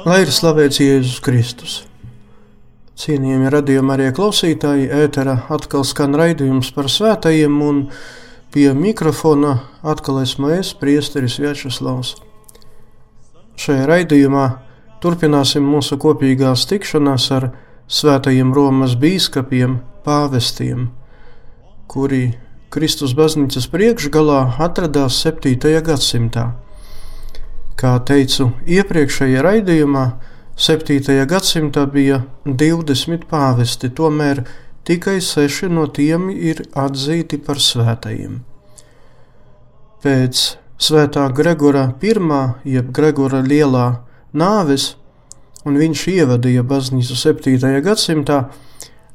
Lai ir slavēts Jēzus Kristus. Cienījami radījumi arī klausītāji, ētera atkal skan raidījums par svētajiem, un pie mikrofona atkal esmu es, priesteris Vjačeslavs. Šajā raidījumā turpināsim mūsu kopīgās tikšanās ar svētajiem Romas bīskapiem, pāvestiem, kuri Kristus baznīcas priekšgalā atradās 7. gadsimtā. Kā teicu iepriekšējā raidījumā, 7. gadsimtā bija 20 pāvesti, tomēr tikai 6 no tiem ir atzīti par svētajiem. Pēc svētā Gregora I, jeb Gregora lielā nāves, un viņš ievadīja baznīcu 7. gadsimtā,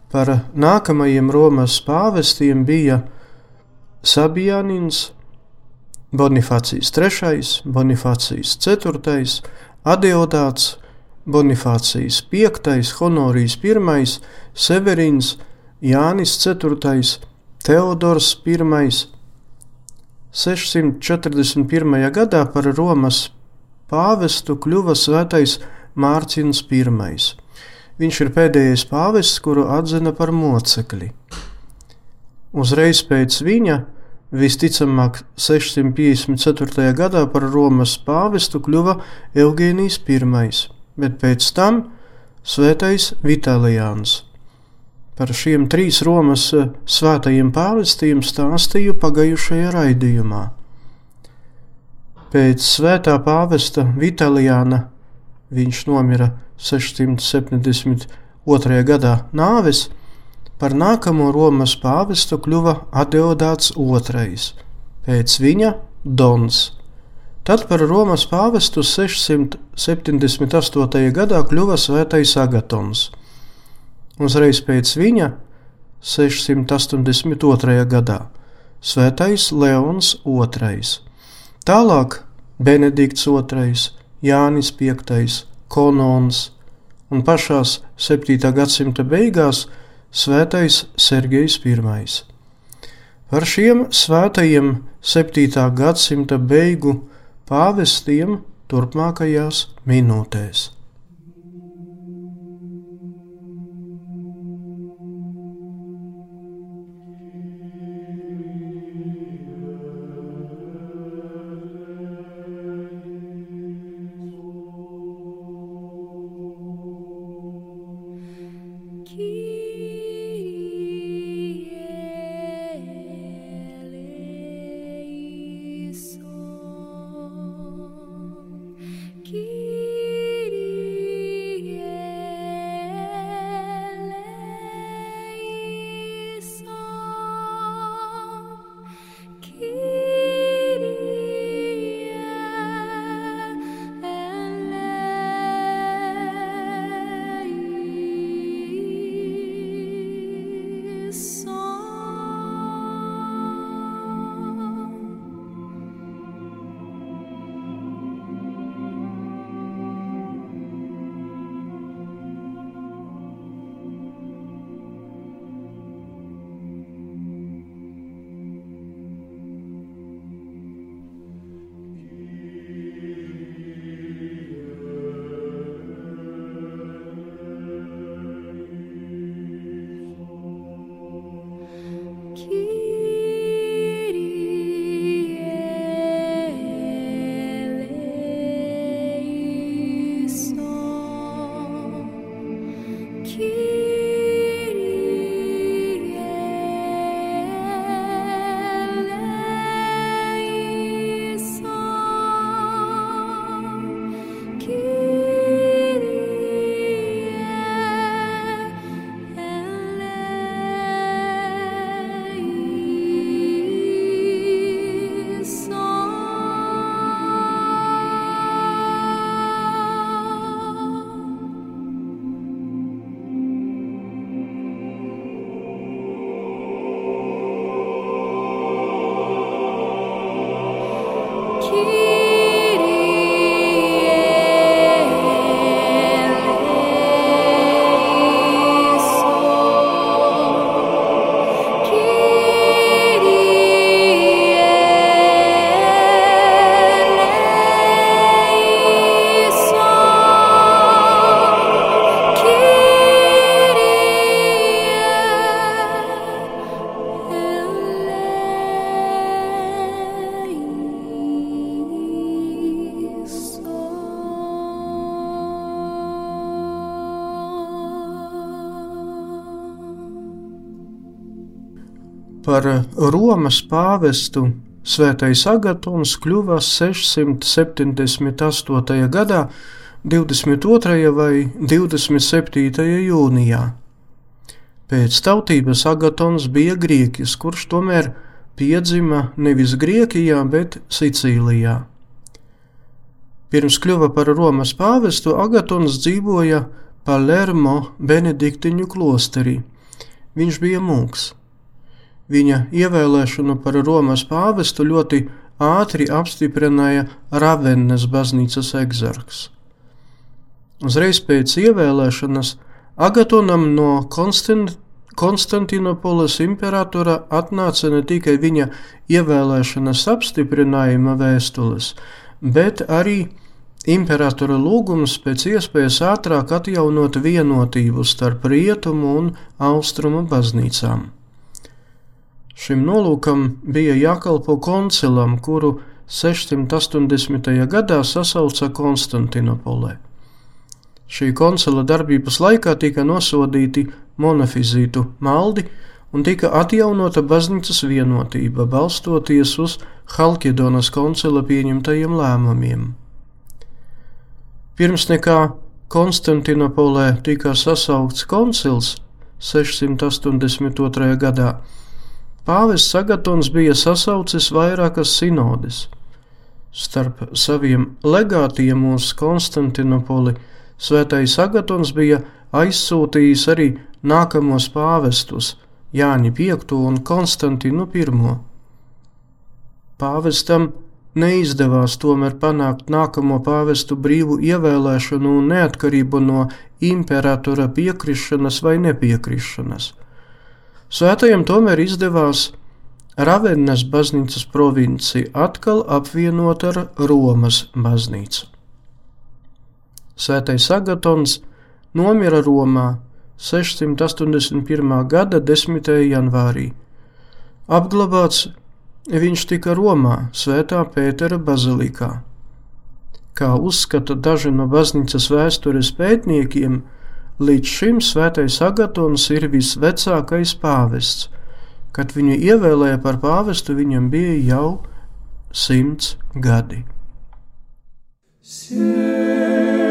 par nākamajiem Romas pāvestiem bija Sabijānins, Bonifācijas III, Bonifācijas IV, Adeodāts, Bonifācijas V, Honorijas I, Severins, Jānis IV, Teodors I. 641. gadā par Romas pāvestu kļuva svētais Mārciņš I. Viņš ir pēdējais pāvests, kuru atzina par mocekli. Uzreiz pēc viņa, visticamāk, 654. gadā par Romas pāvestu kļuva Eugēnijas I bet pēc tam Svētais Vitālijāns. Par šiem trīs Romas eh, svētajiem pāvestiem stāstīju pagājušajā raidījumā. Pēc svētā pāvesta Vitālijāna viņš nomira 672. gadā nāves, par nākamo Romas pāvestu kļuva Adeodāts II, pēc viņa Dons. Tad par Romas pāvestu 678. gadā kļuva Svētais Agatons. Uzreiz pēc viņa 682. gadā Svētais Leons II. Tālāk Benedikts II, Jānis V, Konons un pašās 7. gadsimta beigās Svētais Sergejs I. Par šiem svētajiem 7. gadsimta beigu pāvestiem turpmākajās minūtēs. Par Romas pāvestu Svētais Agatons kļuva 678. gadā, 22. vai 27. jūnijā. Pēc tautības Agatons bija grieķis, kurš tomēr piedzima nevis Grieķijā, bet Sicīlijā. Pirms kļuva par Romas pāvestu, Agatons dzīvoja Palermo Benediktiņu klosterī. Viņš bija mūks. Viņa ievēlēšanu par Romas pāvestu ļoti ātri apstiprināja Ravennes baznīcas egzarks. Uzreiz pēc ievēlēšanas Agatonam no Konstant Konstantinopolis imperatora atnāca ne tikai viņa ievēlēšanas apstiprinājuma vēstules, bet arī imperatora lūgums pēc iespējas ātrāk atjaunot vienotību starp rietumu un austrumu baznīcām. Šim nolūkam bija jākalpo koncilam, kuru 680. gadā sasauca Konstantinopolē. Šī koncila darbības laikā tika nosodīti monofizītu maldi un tika atjaunota baznīcas vienotība, balstoties uz Halkidonas koncila pieņemtajiem lēmumiem. Pirms nekā Konstantinopolē tika sasaukts koncils 682. gadā, Pāvests Agatons bija sasaucis vairākas sinodes. Starp saviem legātiem uz Konstantinopoli Svētais Agatons bija aizsūtījis arī nākamos pāvestus Jāni V un Konstantinu I. Pāvestam neizdevās tomēr panākt nākamo pāvestu brīvu ievēlēšanu un neatkarību no imperatora piekrišanas vai nepiekrišanas. Svētajam tomēr izdevās Ravennas baznīcas provinci atkal apvienot ar Romas baznīcu. Svētais Agatons nomira Romā 681. gada 10. janvārī. Apglabāts viņš tika Romā, Svētā Pētera bazilikā. Kā uzskata daži no baznīcas vēstures pētniekiem, Līdz šim svētais Agatons ir visvecākais pāvests. Kad viņu ievēlēja par pāvestu, viņam bija jau simts gadi. Sie.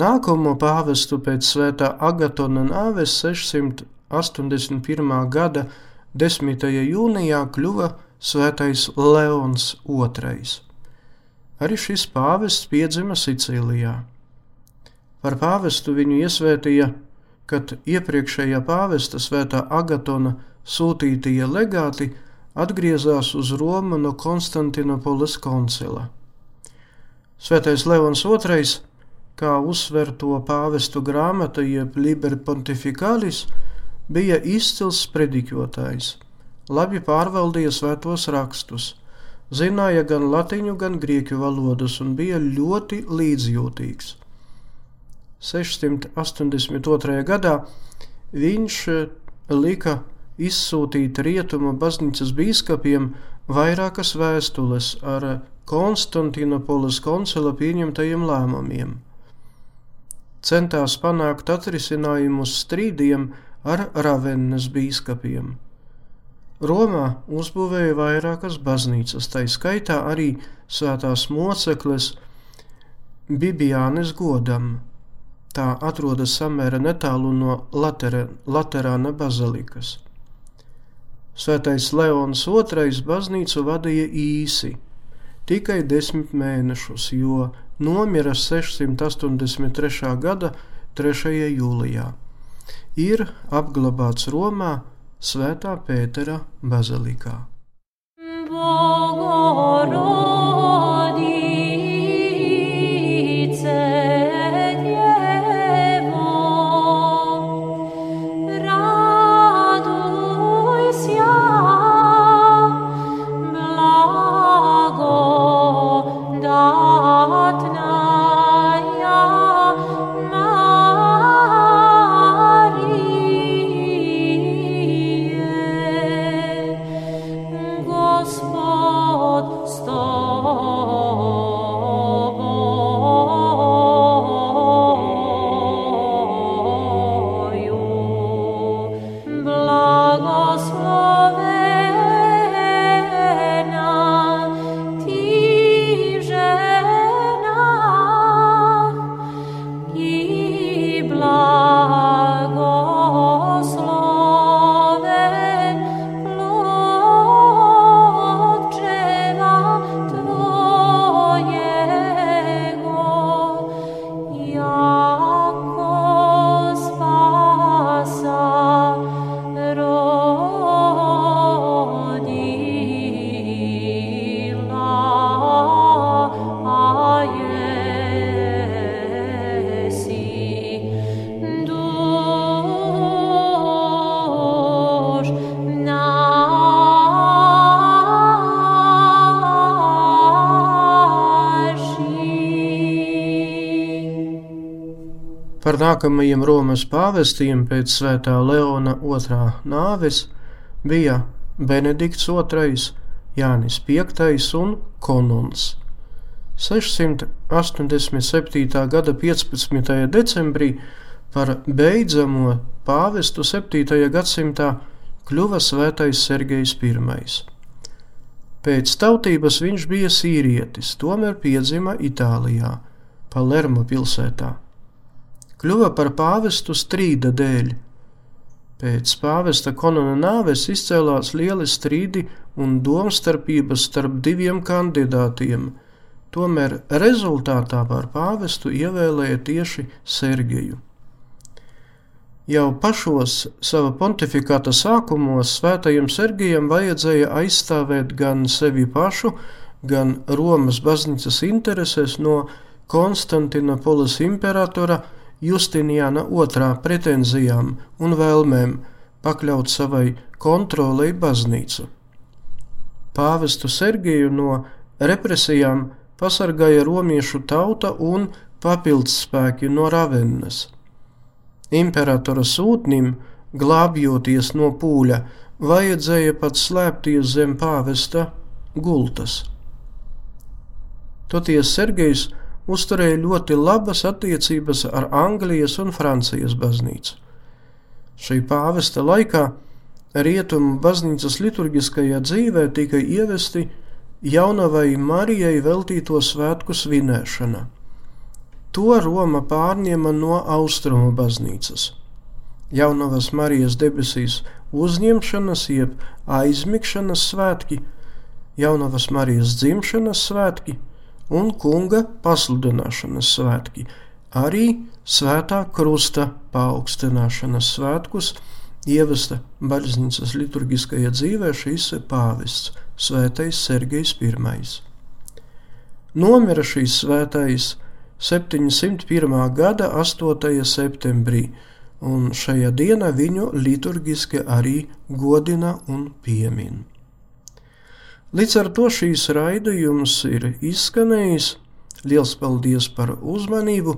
Nākamo pāvestu pēc svētā Agatona nāves 681. gada 10. jūnijā kļuva svētais Leons II. Arī šis pāvests piedzima Sicīlijā. Par pāvestu viņu iesvētīja, kad iepriekšējā pāvesta svētā Agatona sūtītie legāti atgriezās uz Romu no Konstantinopolis koncila. Svētais Leons II, kā uzsver to pāvestu grāmata, jeb Liber Pontificalis, bija izcils prediķotājs, labi pārvaldīja svētos rakstus, zināja gan latīņu, gan grieķu valodas un bija ļoti līdzjūtīgs. 682. gadā viņš lika izsūtīt rietumu baznīcas biskupiem vairākas vēstules ar Konstantinopolis koncila pieņemtajiem lēmumiem. Centās panākt atrisinājumu uz strīdiem ar Ravennas biskupiem. Romā uzbūvēja vairākas baznīcas, tā skaitā arī svētās mocekles Bibiānes godam. Tā atrodas samēra netālu no Latera, Laterāna bazilikas. Svētais Leons II baznīcu vadīja īsi, tikai desmit mēnešus, jo nomira 683. gada 3. jūlijā. Ir apglabāts Romā Svētā Pētera bazilikā. Par nākamajiem Romas pāvestiem pēc svētā Leona otrā nāves bija Benedikts II, Jānis V un Konons. 687. gada 15. decembrī par beidzamo pāvestu 7. gadsimtā kļuva svētais Sergejs I. Pēc tautības viņš bija sīrietis, tomēr piedzima Itālijā, Palermo pilsētā kļuva par pāvestu strīda dēļ. Pēc pāvesta konona nāves izcēlās lieli strīdi un domstarpības starp diviem kandidātiem, tomēr rezultātā par pāvestu ievēlēja tieši Sergeju. Jau pašos sava pontifikāta sākumos svētajam Sergejam vajadzēja aizstāvēt gan sevi pašu, gan Romas baznīcas intereses no Konstantinopolis imperatora Justiniāna otrā pretenzijām un vēlmēm pakļaut savai kontrolei baznīcu. Pāvestu Sergiju no represijām pasargāja romiešu tauta un papildspēki no Ravennas. Imperatora sūtnim, glābjoties no pūļa, vajadzēja pat slēpties zem pāvesta gultas. Toties Sergejs uzturēja ļoti labas attiecības ar Anglijas un Francijas baznīcu. Šī pāvesta laikā rietumu baznīcas liturgiskajā dzīvē tika ievesti jaunavai Marijai veltīto svētku svinēšana. To Roma pārņēma no austrumu baznīcas. Jaunavas Marijas debesīs uzņemšanas, jeb aizmigšanas svētki, Jaunavas Marijas dzimšanas svētki un kunga pasludināšanas svētki, arī svētā krusta paaugstināšanas svētkus ievesta baznīcas liturgiskajā dzīvē šīs pāvests, svētais Sergejs I. Nomira šīs svētais 701. gada 8. septembrī, un šajā dienā viņu liturgiski arī godina un piemin. Līdz ar to šīs raidījums ir izskanējis. Liels paldies par uzmanību,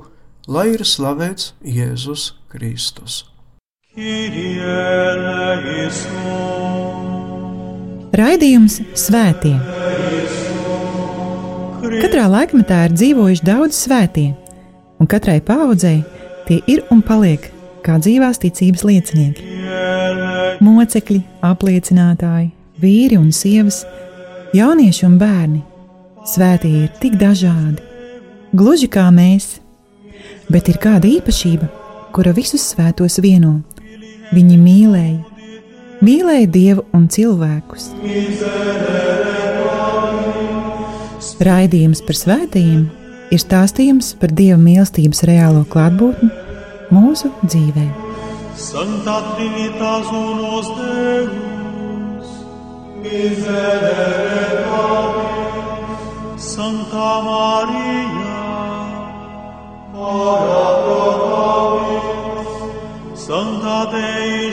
lai ir slavēts Jēzus Kristus! Raidījums Svētie. Katrā laikmetā ir dzīvojuši daudz svētie, un katrai paudzei tie ir un paliek kā dzīvās ticības liecinieki. Mocekļi, apliecinātāji, vīri un sievas, jaunieši un bērni. Svētie ir tik dažādi, gluži kā mēs, bet ir kāda īpašība, kura visus svētos vieno Viņi mīlēja, mīlēja Dievu un cilvēkus. Raidījums par svētījumiem ir stāstījums par Dieva mīlestības reālo klātbūtni mūsu dzīvē. Santa Trinitas unos Deus, Miserere nobis, Santa Maria, ora pro nobis, Santa Dei